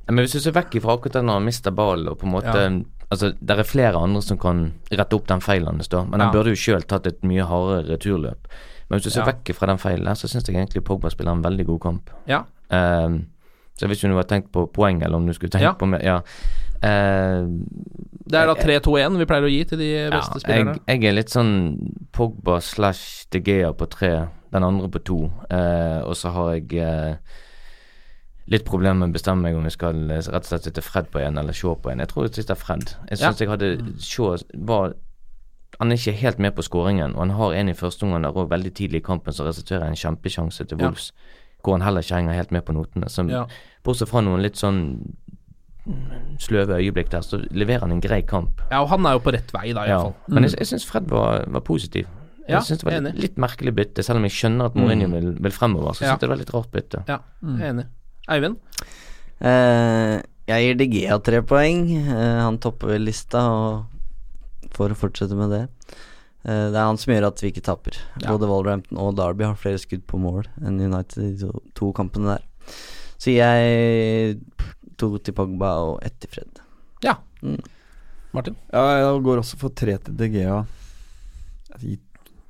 Speaker 3: Men hvis du ser vekk ifra akkurat den når han mister ballen, og på en måte
Speaker 1: Ja.
Speaker 3: Altså, det er flere andre som kan rette opp den feilen hans, da, men han
Speaker 1: Ja.
Speaker 3: burde jo sjøl tatt et mye hardere returløp. Men hvis du ser
Speaker 1: Ja.
Speaker 3: vekk fra den feilen, så syns jeg egentlig Pogba spiller en veldig god kamp.
Speaker 1: Ja.
Speaker 3: Um, så jeg vet ikke om du har tenkt på poeng, eller om du skulle tenkt
Speaker 1: Ja.
Speaker 3: på mer Ja. Eh,
Speaker 1: Det er da 3-2-1 vi pleier å gi til de beste spillerne.
Speaker 3: jeg, jeg er litt sånn Pogba slash De Gea på tre, den andre på to. Eh, og så har jeg eh, litt problemer med å bestemme meg om jeg skal eh, rett og slett sitte Fred på en eller Shaw på en. Jeg tror jeg sitter Fred. Jeg syns
Speaker 1: Ja.
Speaker 3: jeg hadde Shaw var Han er ikke helt med på skåringen, og han har en i første omgang der òg veldig tidlig i kampen som resulterer i en kjempesjanse til
Speaker 1: Ja.
Speaker 3: Wolves, hvor han heller ikke henger helt med på notene. Så
Speaker 1: Ja.
Speaker 3: Bortsett fra noen litt sånn mm, sløve øyeblikk der, så leverer han en grei kamp.
Speaker 1: Ja, og han er jo på rett vei, da,
Speaker 3: Ja,
Speaker 1: iallfall.
Speaker 3: men jeg, jeg syns Fred var, var positiv.
Speaker 1: Ja,
Speaker 3: Jeg synes det var
Speaker 1: enig.
Speaker 3: litt, litt merkelig bytte, selv om jeg skjønner at Mourinho vil, vil fremover. Så
Speaker 1: Ja.
Speaker 3: synes det var litt rart bytte.
Speaker 1: Ja, jeg er enig. Eivind?
Speaker 2: Eh, jeg gir DGA tre poeng. Eh, han topper vel lista, og for å fortsette med det eh, Det er han som gjør at vi ikke taper.
Speaker 1: Ja.
Speaker 2: Både Wolverhampton og Derby har flere skudd på mål enn United i de to, to kampene der. Så jeg to til Pogba og ett til Fred.
Speaker 1: Ja.
Speaker 2: Mm.
Speaker 1: Martin?
Speaker 4: Ja, jeg går også for tre til De Gea.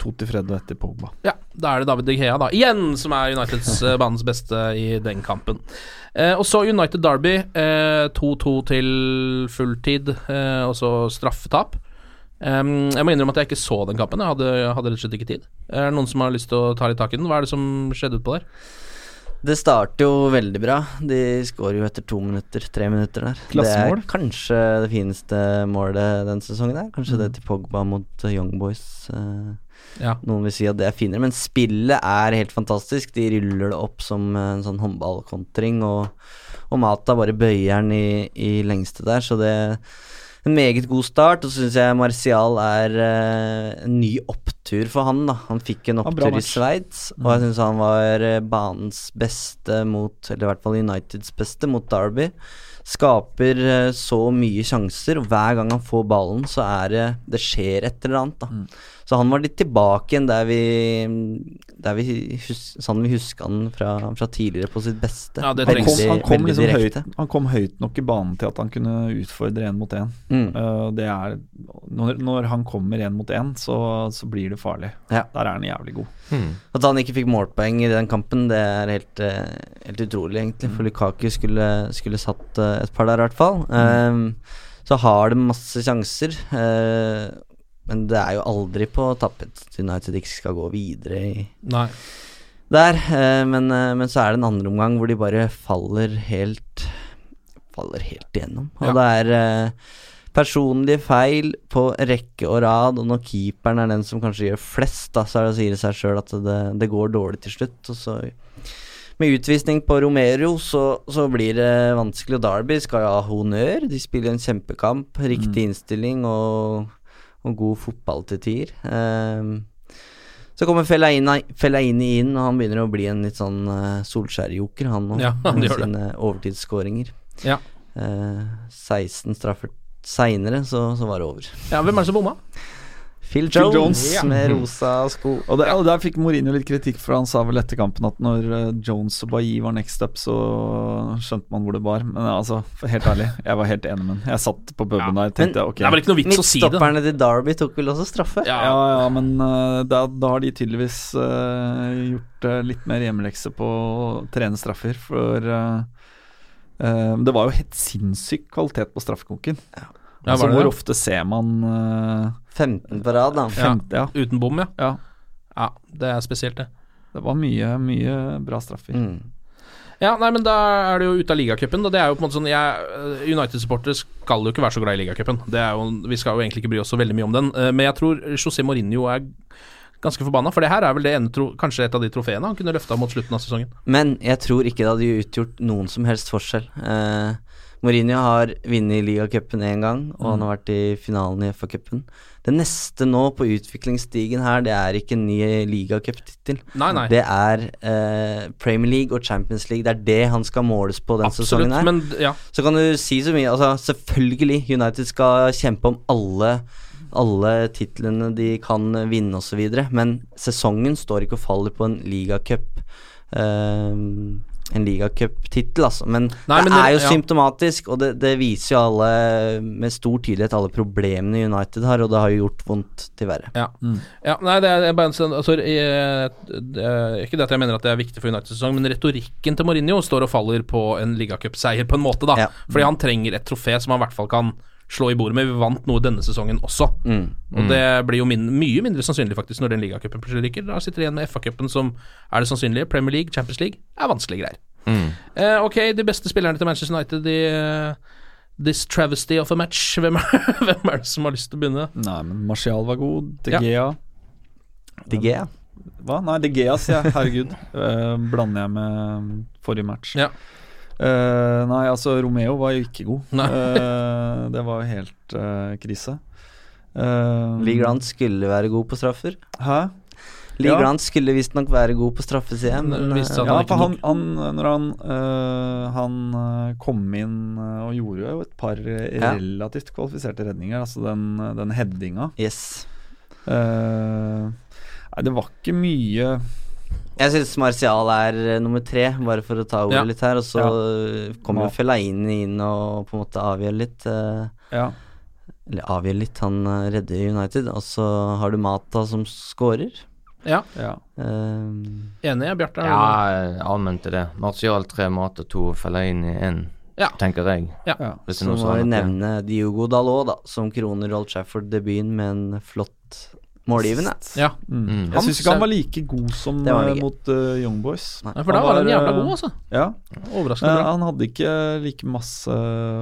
Speaker 4: To til Fred og ett til Pogba.
Speaker 1: Ja, da er det David De Gea, da. Igjen, som er Uniteds eh, banens beste i den kampen. Eh, og så United Derby. eh, 2-2 til fulltid, eh, og så straffetap. Um, jeg må innrømme at jeg ikke så den kampen. Jeg hadde, jeg hadde rett og slett ikke tid. Er det noen som har lyst til å ta litt tak i den? Hva er det som skjedde utpå der?
Speaker 2: Det starter jo veldig bra. De skårer jo etter to minutter, tre minutter der.
Speaker 4: Klassemål.
Speaker 2: Det er kanskje det fineste målet den sesongen der. Kanskje det til Pogba mot uh, Young Boys. eh,
Speaker 1: Ja.
Speaker 2: Noen vil si at det er finere, men spillet er helt fantastisk. De ruller det opp som eh, en sånn håndballkontring, og, og Mata bare bøyer den i, i lengste der, så det en meget god start, og så syns jeg Martial er eh, en ny opptur for han. da Han fikk en opptur i. Sveits, og jeg syns han var eh, banens beste mot Eller i hvert fall Uniteds beste mot Derby. Skaper eh, så mye sjanser, og hver gang han får ballen, så er det Det skjer et eller annet, da. Så han var litt tilbake igjen der vi Der vi hus, sånn vi husker han fra, fra tidligere på sitt beste.
Speaker 1: Ja, det
Speaker 4: Han kom, han, kom liksom høyt, han kom høyt nok i banen til at han kunne utfordre én mot én.
Speaker 2: Mm.
Speaker 4: Uh, når, når han kommer én mot én, så, så blir det farlig.
Speaker 2: Ja.
Speaker 4: Der er han jævlig god.
Speaker 3: Mm.
Speaker 2: At han ikke fikk målpoeng i den kampen, det er helt, eh, helt utrolig, egentlig. For Lukaku skulle, skulle satt eh, et par der, i hvert fall. Um, så har det masse sjanser. eh, men det er jo aldri på tappet at United ikke skal gå videre i
Speaker 1: Nei.
Speaker 2: der. eh, men, eh, men så er det en andre omgang hvor de bare faller helt Faller helt igjennom. Og
Speaker 1: Ja.
Speaker 2: det er eh, personlige feil på rekke og rad, og når keeperen er den som kanskje gjør flest, da, så det, sier det seg sjøl at det, det går dårlig til slutt. Og så med utvisning på Romero, så, så blir det vanskelig. Og Derby skal jo ha honnør. De spiller en kjempekamp, riktig innstilling og, og god fotball til tier. Ehm, så kommer Fellaini, Fellaini inn, og han begynner å bli en litt sånn uh, Solskjær-joker, han òg.
Speaker 1: Ja, han
Speaker 2: med sine overtidsskåringer.
Speaker 1: Ja.
Speaker 2: Eh, 16 straffer seinere, så, så var det over.
Speaker 1: ja, hvem er det som bomma?
Speaker 2: Phil
Speaker 4: Phil
Speaker 2: Jones,
Speaker 4: Jones, ja.
Speaker 2: med rosa sko.
Speaker 4: Og, det, og der fikk Mourinho litt kritikk, for han sa vel etter kampen at når eh, Jones og Bailly var next up, så skjønte man hvor det bar. Men altså, helt ærlig, jeg var helt enig med ham. Jeg satt på puben der og tenkte ok.
Speaker 1: Det er vel ikke noe vits å si det.
Speaker 2: Midtstopperne til Derby tok vel også straffe?
Speaker 1: Ja.
Speaker 4: Ja, ja, men uh, da, da har de tydeligvis uh, gjort uh, litt mer hjemmelekse på å trene straffer, for eh, Eh, det var jo helt sinnssyk kvalitet på straffekonken.
Speaker 1: Ja,
Speaker 4: altså, hvor ofte ser man eh,
Speaker 2: 15 på rad, da.
Speaker 4: Femte, ja.
Speaker 1: Uten bom, ja.
Speaker 4: ja.
Speaker 1: Ja, det er spesielt, det.
Speaker 4: Det var mye, mye bra straffer.
Speaker 2: Mm.
Speaker 1: Ja, nei, men da er det jo ute av ligacupen. Det er jo på en måte sånn United-supportere skal jo ikke være så glad i ligacupen. Det Vi skal jo egentlig ikke bry oss så veldig mye om den. Eh, Men jeg tror José Mourinho er ganske forbanna, for det her er vel det ene kanskje et av de trofeene han kunne løfta mot slutten av sesongen.
Speaker 2: Men jeg tror ikke det hadde utgjort noen som helst forskjell. Eh, Mourinho har vunnet ligacupen én gang, og han har vært i finalen i FA-cupen. Det neste nå på utviklingsstigen her, det er ikke en ny ligacuptittel. Det er eh, Premier League og Champions League. Det er det han skal måles på den
Speaker 1: Absolutt,
Speaker 2: sesongen her.
Speaker 1: men ja.
Speaker 2: Så kan du si så mye Altså, selvfølgelig, United skal kjempe om alle alle titlene de kan vinne osv., men sesongen står ikke og faller på en ligacup uh, En ligacuptittel, altså. Men
Speaker 1: Nei, men det-
Speaker 2: er jo
Speaker 1: ja.
Speaker 2: symptomatisk, og det, det viser jo alle med stor tydelighet alle problemene United har, og det har jo gjort vondt til verre.
Speaker 1: Ja. ja nei, det er bare en sånn altså, jeg, det er Ikke det at jeg mener at det er viktig for Uniteds sesong, men retorikken til Mourinho står og faller på en ligacupseier, på en måte, da.
Speaker 2: Ja.
Speaker 1: Fordi han trenger et trofé som han i hvert fall kan slå i bordet med. Vi vant noe denne sesongen også.
Speaker 2: Mm.
Speaker 1: Og det blir jo min, mye mindre sannsynlig faktisk når den ligacupen plutselig ryker. Da sitter de igjen med FA-cupen som er det sannsynlige. Premier League, Champions League er vanskelige greier.
Speaker 3: Mm.
Speaker 1: Eh, ok, de beste spillerne til Manchester United de eh, This travesty of a match. Hvem er, hvem er det som har lyst til å begynne?
Speaker 4: Nei, men Martial var god. De
Speaker 1: Ja.
Speaker 4: Gea
Speaker 2: De Gea.
Speaker 4: Hva? Nei, De Gea, sier jeg. Herregud. uh, blander jeg med forrige match.
Speaker 1: Ja.
Speaker 4: Eh, nei, altså Romeo var jo ikke god. Eh, det var jo helt uh, krise. Uh,
Speaker 2: Lee Grant skulle være god på straffer.
Speaker 4: Hæ?
Speaker 2: Lee
Speaker 4: Ja.
Speaker 2: Grant skulle visstnok være god på straffe, sier men
Speaker 1: Det at
Speaker 4: Ja,
Speaker 1: han
Speaker 4: for han, han Når han, øh, han kom inn og gjorde jo et par
Speaker 2: Ja.
Speaker 4: relativt kvalifiserte redninger, altså den, den headinga
Speaker 2: Yes.
Speaker 4: uh, Nei, det var ikke mye
Speaker 2: Jeg syns Martial er eh, nummer tre, bare for å ta ordet
Speaker 4: Ja.
Speaker 2: litt her. Og så
Speaker 4: Ja.
Speaker 2: kommer jo Fellaini inn og på en måte avgjør litt. eh,
Speaker 4: Ja.
Speaker 2: Eller avgjør litt, han eh, redder United. Og så har du Mata som scorer.
Speaker 1: Ja,
Speaker 4: ja.
Speaker 1: enig, jeg, Bjarte.
Speaker 3: Ja, jeg anmeldte det. Martial tre, Mata to, Fellaini én.
Speaker 1: Ja.
Speaker 3: tenker jeg.
Speaker 1: Ja.
Speaker 4: Ja.
Speaker 3: Hvis det
Speaker 2: Så må vi nevne Diogo Dalot, da, som kroner Old Trafford-debuten med en flott målgivende.
Speaker 1: Ja.
Speaker 4: Mm.
Speaker 3: Mm.
Speaker 4: Jeg
Speaker 1: Han
Speaker 4: syns ikke han var like god som
Speaker 2: han ikke.
Speaker 4: mot uh, Young Boys.
Speaker 1: Nei, for da var han jævla
Speaker 4: eh,
Speaker 1: god, altså.
Speaker 4: Ja.
Speaker 1: Overraskende
Speaker 4: Eh,
Speaker 1: bra.
Speaker 4: han hadde ikke like masse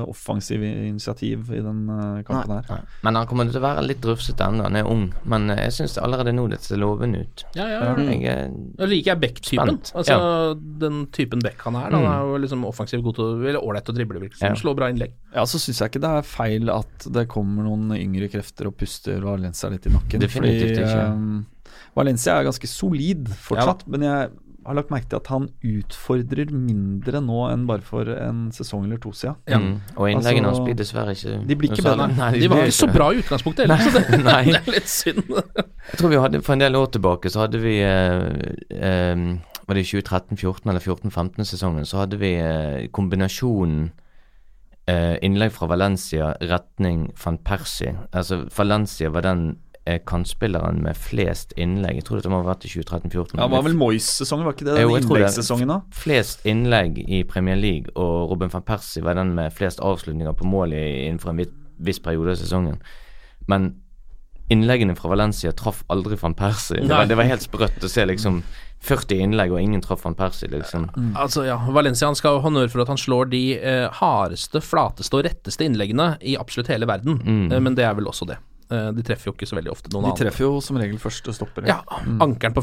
Speaker 4: offensiv initiativ i den kampen her.
Speaker 3: Nei. Men han kommer til å være litt rufsete ennå, han er ung. Men eh, jeg syns allerede nå det ser lovende ut.
Speaker 1: Ja, ja, ja.
Speaker 3: Jeg, eh,
Speaker 1: liker jeg Beck-typen. Altså ja. Den typen Beck han er. Han
Speaker 3: Mm.
Speaker 1: er jo liksom offensiv, god til Eller ålreit å drible, virker det som.
Speaker 3: Ja.
Speaker 1: Slår bra innlegg.
Speaker 4: Ja, så syns jeg ikke det er feil at det kommer noen yngre krefter og puster og alene seg litt i nakken.
Speaker 3: Definitivt
Speaker 4: fordi, eh, Valencia er ganske solid fortsatt, men jeg har lagt merke til at han utfordrer mindre nå enn bare for en sesong eller to siden.
Speaker 3: mm. Og innleggene
Speaker 4: Altså,
Speaker 3: hans blir dessverre ikke
Speaker 4: de blir ikke bedre.
Speaker 3: Nei,
Speaker 1: De var ikke så bra i utgangspunktet heller, så det, det er litt synd.
Speaker 3: Jeg tror vi hadde For en del år tilbake så hadde vi eh, eh, Var det i 2013-14 eller 14-15-sesongen, så hadde vi eh, kombinasjonen eh, innlegg fra Valencia, retning van Persie. Altså Valencia var den kantspilleren med flest innlegg. Jeg tror det må ha vært i 2013-2014.
Speaker 4: Ja, det var vel Moyes-sesongen, var ikke det? Den innleggssesongen, da?
Speaker 3: Flest innlegg i Premier League, og Robin van Persie var den med flest avslutninger på mål innenfor en viss, viss periode av sesongen. Men innleggene fra Valencia traff aldri van Persie. Det var, det var helt sprøtt å se liksom 40 innlegg, og ingen traff van Persie, liksom.
Speaker 1: Altså, ja, Valencia han skal ha honnør for at han slår de eh, hardeste, flateste og retteste innleggene i absolutt hele verden.
Speaker 3: Mm.
Speaker 1: Eh, men det er vel også det. Eh, de treffer jo ikke så veldig ofte noen andre.
Speaker 4: De
Speaker 1: treffer
Speaker 4: treffer jo som regel første stopper.
Speaker 1: Ja, ankeren på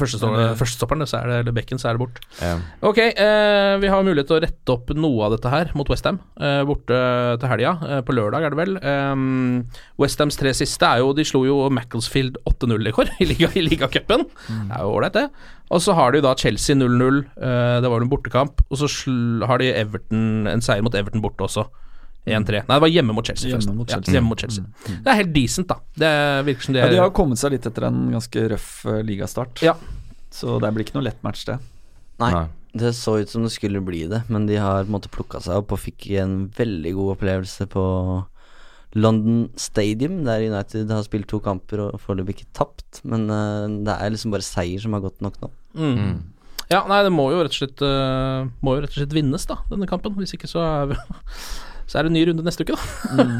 Speaker 1: så er det, eller bekken, så er det bort.
Speaker 3: Yeah.
Speaker 1: Ok, eh, vi har mulighet til å rette opp noe av dette her mot Westham. Eh, borte til helga, eh, på lørdag er det vel. Eh, Westhams tre siste er jo De slo jo Macclesfield 8-0 i går i liga- mm. Det er jo ålreit, det. Og så har de da Chelsea 0-0, eh, det var vel en bortekamp. Og så har de Everton en seier mot Everton borte også. 1-3. Nei, det var hjemme mot Chelsea.
Speaker 4: Hjemme mot Chelsea.
Speaker 1: Ja, hjemme mot Chelsea. Det er helt decent, da. Det virker som de
Speaker 4: Ja,
Speaker 1: er
Speaker 4: De har kommet seg litt etter en ganske røff eh, ligastart.
Speaker 1: Ja.
Speaker 4: Så det blir ikke noe lett match, det.
Speaker 2: Nei,
Speaker 3: Nei.
Speaker 2: det så ut som det skulle bli det, men de har på en måte plukka seg opp og fikk en veldig god opplevelse på London Stadium, der United har spilt to kamper og foreløpig ikke tapt. Men eh, det er liksom bare seier som har gått nok nå.
Speaker 1: Mm.
Speaker 3: Mm.
Speaker 1: Ja, nei, det må jo rett og slett uh, Må jo rett og slett vinnes, da, denne kampen. Hvis ikke så er, vi, så er det en ny runde neste uke, da.
Speaker 4: Mm.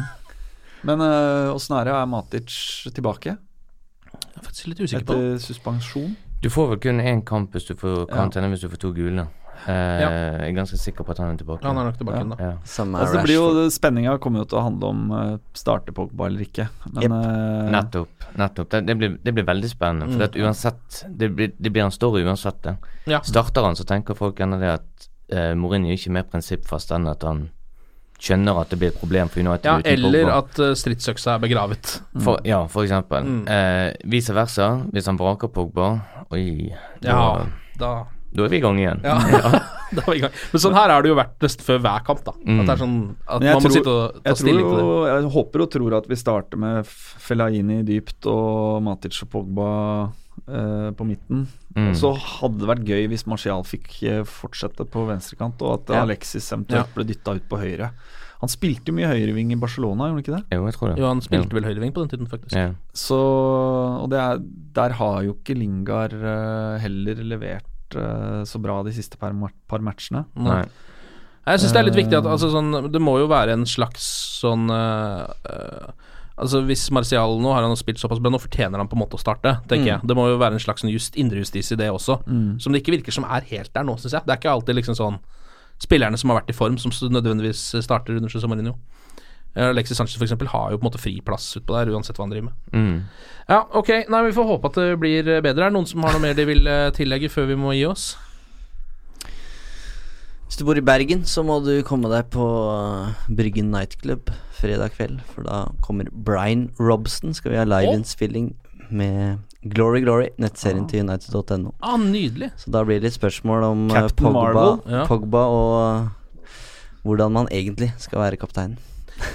Speaker 4: Men eh, åssen er det? Er Matic tilbake
Speaker 1: Jeg er faktisk litt usikker på
Speaker 4: etter suspensjon?
Speaker 3: Du får vel kun én kamp hvis du får
Speaker 4: Ja.
Speaker 3: hvis du får to gule. Eh,
Speaker 1: Ja.
Speaker 3: Jeg er ganske sikker på at han er tilbake.
Speaker 1: Han er nok tilbake ja. da.
Speaker 3: Ja.
Speaker 4: Altså, det blir jo, Spenninga kommer jo til å handle om uh, starte Pogba eller ikke. Men
Speaker 2: yep.
Speaker 4: uh,
Speaker 3: Nettopp. nettopp. Det, det, blir, det blir veldig spennende. For
Speaker 1: Mm.
Speaker 3: at uansett Det blir, det blir en story uansett. det.
Speaker 1: Ja.
Speaker 3: Starter han, så tenker folk gjerne det at uh, Mourinho er ikke mer prinsippfast enn at han skjønner at det blir et problem for United
Speaker 1: Ja, eller at uh, stridsøksa er begravet.
Speaker 3: For, ja, for eksempel.
Speaker 1: Mm.
Speaker 3: Eh, vice versa. Hvis han vraker Pogba Oi, da,
Speaker 1: Ja, da
Speaker 3: da er vi i gang igjen.
Speaker 1: Ja. da er vi i gang. Men sånn her har det jo vært nesten før hver kamp, da.
Speaker 3: Mm.
Speaker 1: At det er sånn at man må
Speaker 4: tror-
Speaker 1: sitte og ta stilling til det.
Speaker 4: jeg håper og tror at vi starter med Felaini Fellaini dypt og Matic og Pogba eh, på midten.
Speaker 3: Mm.
Speaker 4: Og så hadde det vært gøy hvis Martial fikk eh, fortsette på venstrekant, og at
Speaker 2: Ja.
Speaker 4: Alexis eventuelt ble dytta ut på høyre. Han spilte jo mye høyreving i Barcelona, gjorde han ikke det?
Speaker 3: Jo, jeg tror det.
Speaker 1: Jo, han spilte vel høyreving på den tiden, faktisk.
Speaker 3: Ja.
Speaker 4: Så Og det er, der har jo ikke Lingard uh, heller levert uh, så bra de siste par, par matchene.
Speaker 1: Nei. Jeg syns det er litt viktig at altså, sånn, Det må jo være en slags sånn uh, Altså Hvis Marcial nå har han spilt såpass bra, nå fortjener han på en måte å starte, tenker
Speaker 4: Mm.
Speaker 1: jeg. Det må jo være en slags just indrejustis i det også,
Speaker 4: Mm.
Speaker 1: som det ikke virker som er helt der nå, syns jeg. Det er ikke alltid liksom sånn spillerne som har vært i form, som nødvendigvis starter under José Mourinho. Eh, Alexis Sanchez for eksempel har jo på en måte fri plass utpå der, uansett hva han driver med.
Speaker 3: Mm.
Speaker 1: Ja, ok, nei, vi får håpe at det blir bedre. Er det noen som har noe mer de vil eh, tillegge før vi må gi oss?
Speaker 2: Hvis du bor i Bergen, så må du komme deg på uh, Bryggen Nightclub fredag kveld. For da kommer Brian Robson. Skal vi ha liveinnspilling med Glory Glory, nettserien til United.no.
Speaker 1: Ah, nydelig.
Speaker 2: Så da blir det litt spørsmål om
Speaker 4: Captain
Speaker 2: Pogba,
Speaker 1: Ja.
Speaker 2: Pogba og uh, hvordan man egentlig skal være kaptein.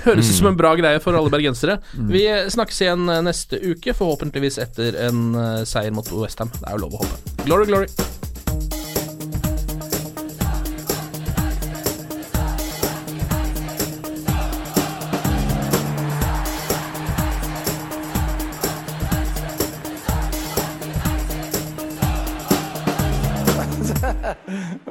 Speaker 1: Høres ut som en bra greie for alle bergensere. Vi snakkes igjen eh, neste uke, forhåpentligvis etter en eh, seier mot Westham. Det er jo lov å håpe. Glory, glory.